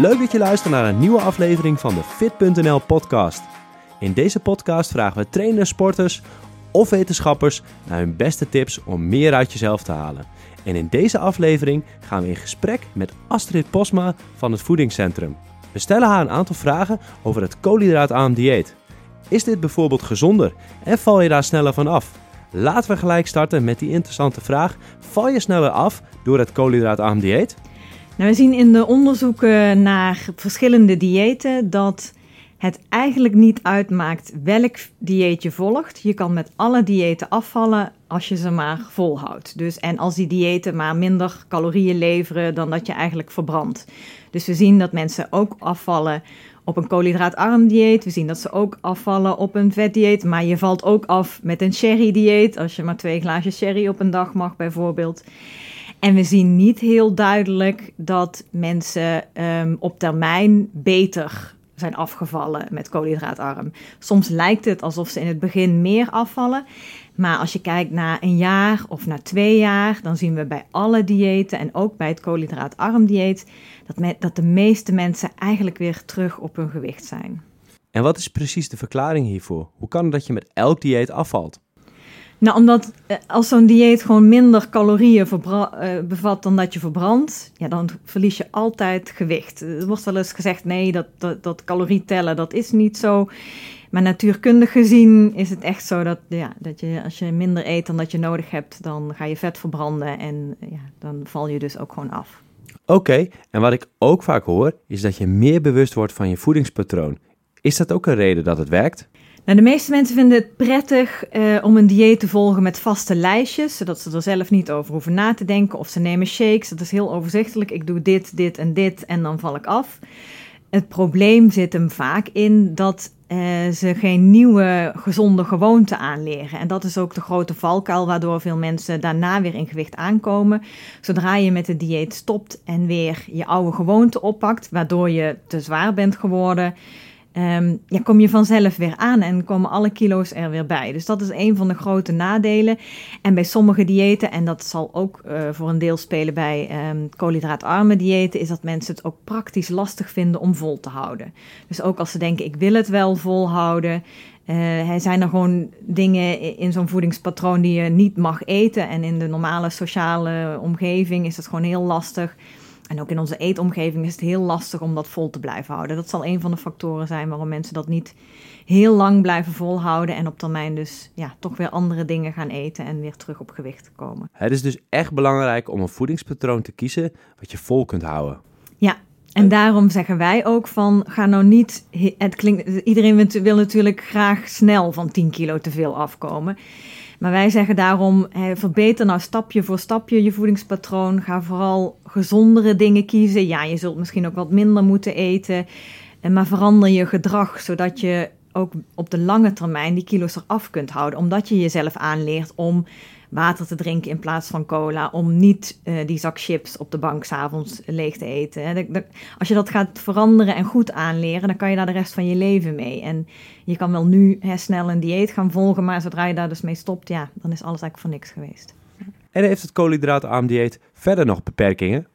Leuk dat je luistert naar een nieuwe aflevering van de Fit.nl podcast. In deze podcast vragen we trainers, sporters of wetenschappers naar hun beste tips om meer uit jezelf te halen. En in deze aflevering gaan we in gesprek met Astrid Posma van het Voedingscentrum. We stellen haar een aantal vragen over het koolhydraatarm dieet. Is dit bijvoorbeeld gezonder en val je daar sneller van af? Laten we gelijk starten met die interessante vraag. Val je sneller af door het koolhydraatarm dieet? Nou, we zien in de onderzoeken naar verschillende diëten dat het eigenlijk niet uitmaakt welk dieet je volgt. Je kan met alle diëten afvallen als je ze maar volhoudt. Dus, en als die diëten maar minder calorieën leveren dan dat je eigenlijk verbrandt. Dus we zien dat mensen ook afvallen op een koolhydraatarm dieet. We zien dat ze ook afvallen op een vetdieet. Maar je valt ook af met een sherry dieet. Als je maar twee glazen sherry op een dag mag bijvoorbeeld. En we zien niet heel duidelijk dat mensen um, op termijn beter zijn afgevallen met koolhydraatarm. Soms lijkt het alsof ze in het begin meer afvallen. Maar als je kijkt naar een jaar of na twee jaar, dan zien we bij alle diëten en ook bij het koolhydraatarm dieet dat, dat de meeste mensen eigenlijk weer terug op hun gewicht zijn. En wat is precies de verklaring hiervoor? Hoe kan het dat je met elk dieet afvalt? Nou, omdat eh, als zo'n dieet gewoon minder calorieën uh, bevat dan dat je verbrandt, ja, dan verlies je altijd gewicht. Er wordt wel eens gezegd, nee, dat, dat, dat calorie tellen, dat is niet zo. Maar natuurkundig gezien is het echt zo dat, ja, dat je als je minder eet dan dat je nodig hebt, dan ga je vet verbranden en ja, dan val je dus ook gewoon af. Oké, en wat ik ook vaak hoor, is dat je meer bewust wordt van je voedingspatroon. Is dat ook een reden dat het werkt? Nou, de meeste mensen vinden het prettig eh, om een dieet te volgen met vaste lijstjes, zodat ze er zelf niet over hoeven na te denken. Of ze nemen shakes, dat is heel overzichtelijk. Ik doe dit, dit en dit en dan val ik af. Het probleem zit hem vaak in dat uh, ze geen nieuwe gezonde gewoonten aanleren. En dat is ook de grote valkuil waardoor veel mensen daarna weer in gewicht aankomen. Zodra je met het dieet stopt en weer je oude gewoonte oppakt, waardoor je te zwaar bent geworden, um, ja, kom je vanzelf weer aan en komen alle kilo's er weer bij. Dus dat is een van de grote nadelen. En bij sommige diëten, en dat zal ook uh, voor een deel spelen bij um, koolhydraatarme diëten, is dat mensen het ook praktisch lastig vinden om vol te houden. Dus ook als ze denken, ik wil het wel volhouden. Uh, zijn er gewoon dingen in zo'n voedingspatroon die je niet mag eten. En in de normale sociale omgeving is dat gewoon heel lastig. En ook in onze eetomgeving is het heel lastig om dat vol te blijven houden. Dat zal een van de factoren zijn waarom mensen dat niet heel lang blijven volhouden. En op termijn dus ja, toch weer andere dingen gaan eten en weer terug op gewicht komen. Het is dus echt belangrijk om een voedingspatroon te kiezen wat je vol kunt houden. Ja, en daarom zeggen wij ook van, ga nou niet, het klinkt, iedereen wil natuurlijk graag snel van 10 kilo te veel afkomen. Maar wij zeggen daarom, verbeter nou stapje voor stapje je voedingspatroon. Ga vooral gezondere dingen kiezen. Ja, je zult misschien ook wat minder moeten eten. Maar verander je gedrag, zodat je ook op de lange termijn die kilo's eraf kunt houden. Omdat je jezelf aanleert om water te drinken in plaats van cola. Om niet uh, die zak chips op de bank s'avonds leeg te eten. Als je dat gaat veranderen en goed aanleren, dan kan je daar de rest van je leven mee. En je kan wel nu hè, snel een dieet gaan volgen, maar zodra je daar dus mee stopt, ja, dan is alles eigenlijk voor niks geweest. En heeft het koolhydraatarm dieet verder nog beperkingen?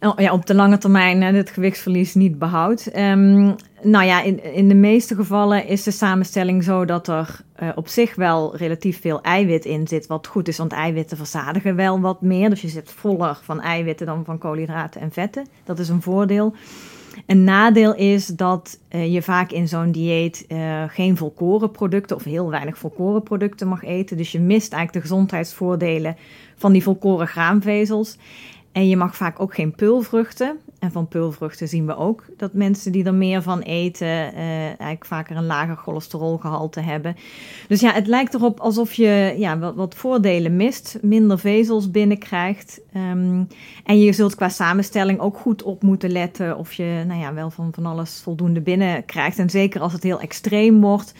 Oh, ja, op de lange termijn hè, het gewichtsverlies niet behoudt. Um, nou ja, in, in de meeste gevallen is de samenstelling zo dat er uh, op zich wel relatief veel eiwit in zit. Wat goed is, want eiwitten verzadigen wel wat meer. Dus je zit voller van eiwitten dan van koolhydraten en vetten. Dat is een voordeel. Een nadeel is dat uh, je vaak in zo'n dieet uh, geen volkorenproducten of heel weinig volkorenproducten mag eten. Dus je mist eigenlijk de gezondheidsvoordelen van die volkoren graanvezels. En je mag vaak ook geen peulvruchten. En van peulvruchten zien we ook dat mensen die er meer van eten, uh, eigenlijk vaker een lager cholesterolgehalte hebben. Dus ja, het lijkt erop alsof je ja, wat, wat voordelen mist, minder vezels binnenkrijgt. Um, en je zult qua samenstelling ook goed op moeten letten of je nou ja, wel van, van alles voldoende binnenkrijgt. En zeker als het heel extreem wordt.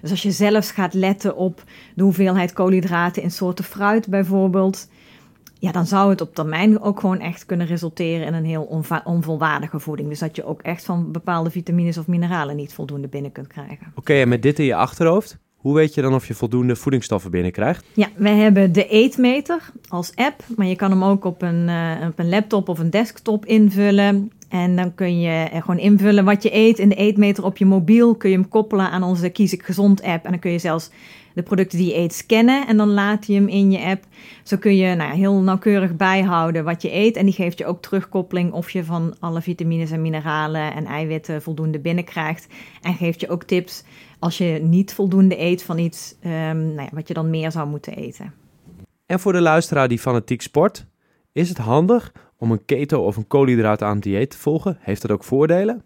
Dus als je zelfs gaat letten op de hoeveelheid koolhydraten in soorten fruit bijvoorbeeld ja, dan zou het op termijn ook gewoon echt kunnen resulteren in een heel onvolwaardige voeding. Dus dat je ook echt van bepaalde vitamines of mineralen niet voldoende binnen kunt krijgen. Oké, en met dit in je achterhoofd, hoe weet je dan of je voldoende voedingsstoffen binnenkrijgt? Ja, wij hebben de eetmeter als app, maar je kan hem ook op een, uh, op een laptop of een desktop invullen. En dan kun je gewoon invullen wat je eet in de eetmeter op je mobiel. Kun je hem koppelen aan onze Kies ik Gezond app. En dan kun je zelfs de producten die je eet scannen en dan laat je hem in je app. Zo kun je nou heel nauwkeurig bijhouden wat je eet. En die geeft je ook terugkoppeling of je van alle vitamines en mineralen en eiwitten voldoende binnenkrijgt. En geeft je ook tips als je niet voldoende eet van iets um, nou ja, wat je dan meer zou moeten eten. En voor de luisteraar die fanatiek sport, is het handig om een keto of een koolhydraatarm dieet te volgen? Heeft dat ook voordelen?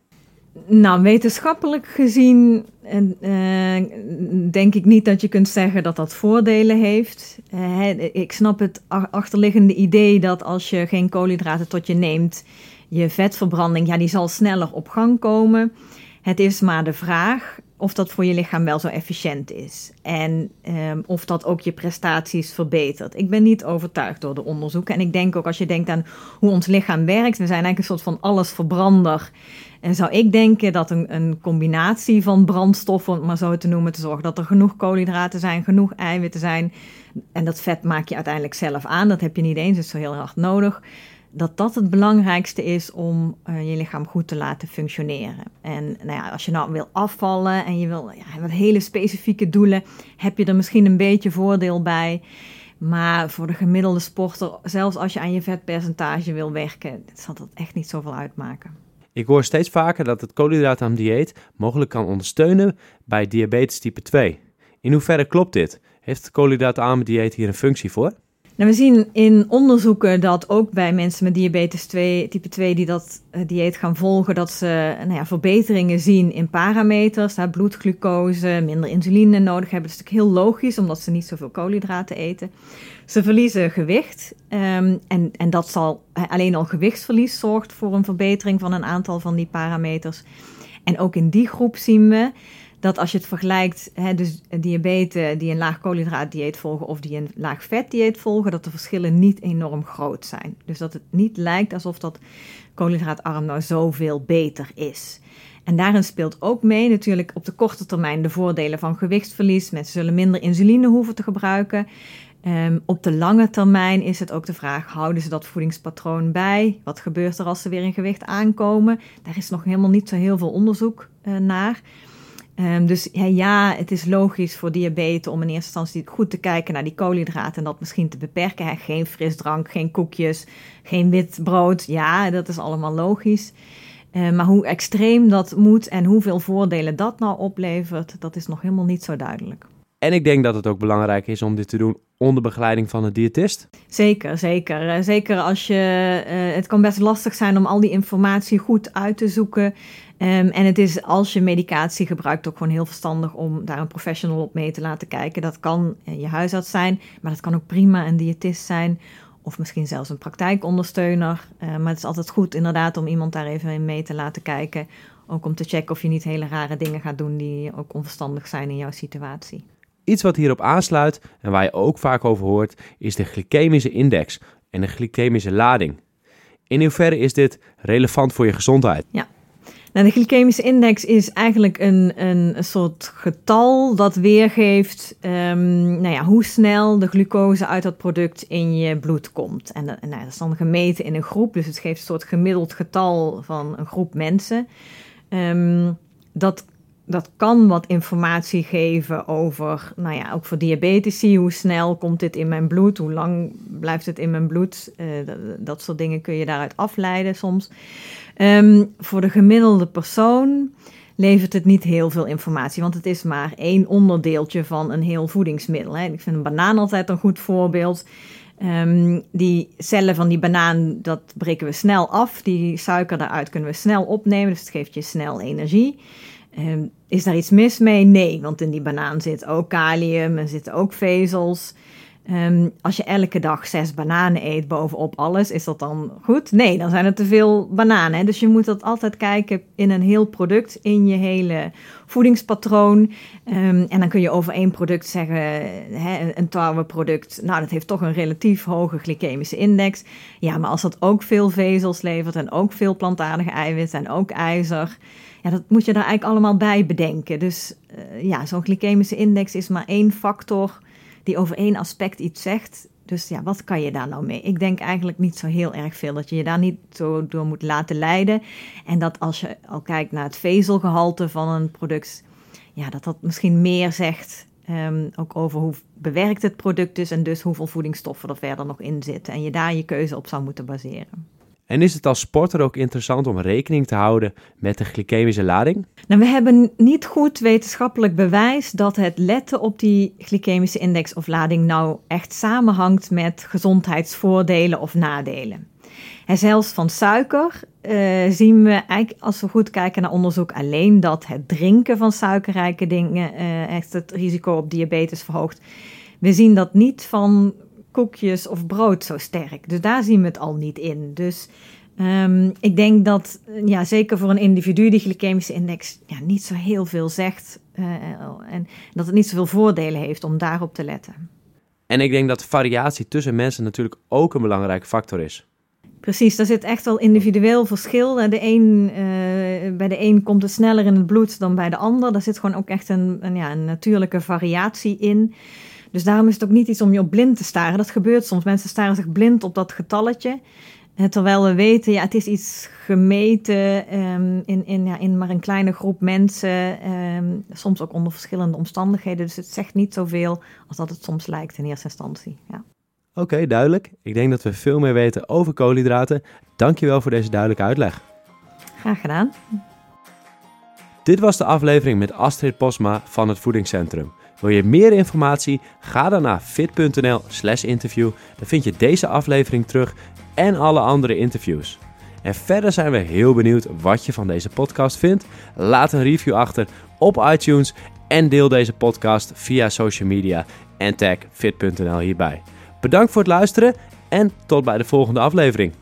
Nou, wetenschappelijk gezien uh, denk ik niet dat je kunt zeggen dat dat voordelen heeft. Uh, ik snap het achterliggende idee dat als je geen koolhydraten tot je neemt, je vetverbranding, ja, die zal sneller op gang komen. Het is maar de vraag of dat voor je lichaam wel zo efficiënt is. En um, of dat ook je prestaties verbetert. Ik ben niet overtuigd door de onderzoeken. En ik denk ook als je denkt aan hoe ons lichaam werkt. We zijn eigenlijk een soort van allesverbrander. En zou ik denken dat een, een combinatie van brandstoffen, om het maar zo te noemen, te zorgen dat er genoeg koolhydraten zijn, genoeg eiwitten zijn. En dat vet maak je uiteindelijk zelf aan. Dat heb je niet eens, is zo heel hard nodig dat dat het belangrijkste is om uh, je lichaam goed te laten functioneren. En nou ja, als je nou wil afvallen en je wil ja, wat hele specifieke doelen, heb je er misschien een beetje voordeel bij. Maar voor de gemiddelde sporter, zelfs als je aan je vetpercentage wil werken, zal dat echt niet zoveel uitmaken. Ik hoor steeds vaker dat het koolhydraatarm dieet mogelijk kan ondersteunen bij diabetes type 2. In hoeverre klopt dit? Heeft het koolhydraatarme dieet hier een functie voor? Nou, we zien in onderzoeken dat ook bij mensen met diabetes 2, type 2 die dat eh, dieet gaan volgen, dat ze nou ja, verbeteringen zien in parameters, bloedglucose, minder insuline nodig hebben. Dat is natuurlijk heel logisch, omdat ze niet zoveel koolhydraten eten. Ze verliezen gewicht um, en, en dat zal alleen al gewichtsverlies zorgt voor een verbetering van een aantal van die parameters. En ook in die groep zien we dat als je het vergelijkt, hè, dus diabetes die een laag koolhydraatdieet volgen of die een laag vetdieet volgen, dat de verschillen niet enorm groot zijn. Dus dat het niet lijkt alsof dat koolhydraatarm nou zoveel beter is. En daarin speelt ook mee natuurlijk op de korte termijn de voordelen van gewichtsverlies. Mensen zullen minder insuline hoeven te gebruiken. Um, op de lange termijn is het ook de vraag: houden ze dat voedingspatroon bij? Wat gebeurt er als ze weer in gewicht aankomen? Daar is nog helemaal niet zo heel veel onderzoek uh, naar. Um, dus ja, ja, het is logisch voor diabetes om in eerste instantie goed te kijken naar die koolhydraten en dat misschien te beperken. Geen frisdrank, geen koekjes, geen wit brood. Ja, dat is allemaal logisch. Uh, maar hoe extreem dat moet en hoeveel voordelen dat nou oplevert, dat is nog helemaal niet zo duidelijk. En ik denk dat het ook belangrijk is om dit te doen onder begeleiding van een diëtist. Zeker, zeker. Eh, zeker als je. Uh, het kan best lastig zijn om al die informatie goed uit te zoeken. Um, en het is als je medicatie gebruikt ook gewoon heel verstandig om daar een professional op mee te laten kijken. Dat kan je huisarts zijn, maar dat kan ook prima een diëtist zijn. Of misschien zelfs een praktijkondersteuner. Uh, maar het is altijd goed inderdaad om iemand daar even in mee te laten kijken. Ook om te checken of je niet hele rare dingen gaat doen die ook onverstandig zijn in jouw situatie. Iets wat hierop aansluit en waar je ook vaak over hoort, is de glycemische index en de glycemische lading. In hoeverre is dit relevant voor je gezondheid? Ja. Nou, de glycemische index is eigenlijk een, een, soort getal dat weergeeft um, nou ja, hoe snel de glucose uit dat product in je bloed komt. En, nou, dat is dan gemeten in een groep, dus het geeft een soort gemiddeld getal van een groep mensen. Um, dat dat kan wat informatie geven over, nou ja, ook voor diabetici, hoe snel komt dit in mijn bloed, hoe lang blijft het in mijn bloed, uh, dat, dat, soort dingen kun je daaruit afleiden soms. Um, voor de gemiddelde persoon levert het niet heel veel informatie, want het is maar één onderdeeltje van een heel voedingsmiddel. Hè. Ik vind een banaan altijd een goed voorbeeld. Um, die cellen van die banaan, dat breken we snel af. Die suiker daaruit kunnen we snel opnemen, dus het geeft je snel energie. Um, is daar iets mis mee? Nee, want in die banaan zit ook kalium en zitten ook vezels. Um, als je elke dag zes bananen eet bovenop alles, is dat dan goed? Nee, dan zijn er te veel bananen. Dus je moet dat altijd kijken in een heel product, in je hele voedingspatroon. Um, en dan kun je over één product zeggen, hè, een tarweproduct, nou dat heeft toch een relatief hoge glycemische index. Ja, maar als dat ook veel vezels levert en ook veel plantaardige eiwitten en ook ijzer ja, dat moet je daar eigenlijk allemaal bij bedenken. Dus uh, ja, zo'n glycemische index is maar één factor die over één aspect iets zegt. Dus ja, wat kan je daar nou mee? Ik denk eigenlijk niet zo heel erg veel. Dat je je daar niet zo door moet laten leiden. En dat als je al kijkt naar het vezelgehalte van een product, ja, dat dat misschien meer zegt. Um, ook over hoe bewerkt het product is en dus hoeveel voedingsstoffen er verder nog in zitten. En je daar je keuze op zou moeten baseren. En is het als sporter ook interessant om rekening te houden met de glycemische lading? Nou, we hebben niet goed wetenschappelijk bewijs dat het letten op die glycemische index of lading nou echt samenhangt met gezondheidsvoordelen of nadelen. En zelfs van suiker uh, zien we eigenlijk, als we goed kijken naar onderzoek, alleen dat het drinken van suikerrijke dingen uh, echt het risico op diabetes verhoogt. We zien dat niet van koekjes of brood zo sterk. Dus daar zien we het al niet in. Dus um, ik denk dat, ja, zeker voor een individu, die glycemische index ja, niet zo heel veel zegt. Uh, en dat het niet zoveel voordelen heeft om daarop te letten. En ik denk dat variatie tussen mensen natuurlijk ook een belangrijke factor is. Precies, daar zit echt wel individueel verschil. De een, uh, bij de een komt het sneller in het bloed dan bij de ander. Daar zit gewoon ook echt een, een, ja, een natuurlijke variatie in. Dus daarom is het ook niet iets om je op blind te staren. Dat gebeurt soms. Mensen staren zich blind op dat getalletje. Eh, terwijl we weten, ja, het is iets gemeten um, in, in, ja, in maar een kleine groep mensen. Um, soms ook onder verschillende omstandigheden. Dus het zegt niet zoveel als dat het soms lijkt in eerste instantie. Ja. Oké, duidelijk. Ik denk dat we veel meer weten over koolhydraten. Dankjewel voor deze duidelijke uitleg. Graag gedaan. Dit was de aflevering met Astrid Posma van het Voedingscentrum. Wil je meer informatie? Ga dan naar fit.nl slash interview. Dan vind je deze aflevering terug en alle andere interviews. En verder zijn we heel benieuwd wat je van deze podcast vindt. Laat een review achter op iTunes en deel deze podcast via social media en tag fit.nl hierbij. Bedankt voor het luisteren en tot bij de volgende aflevering.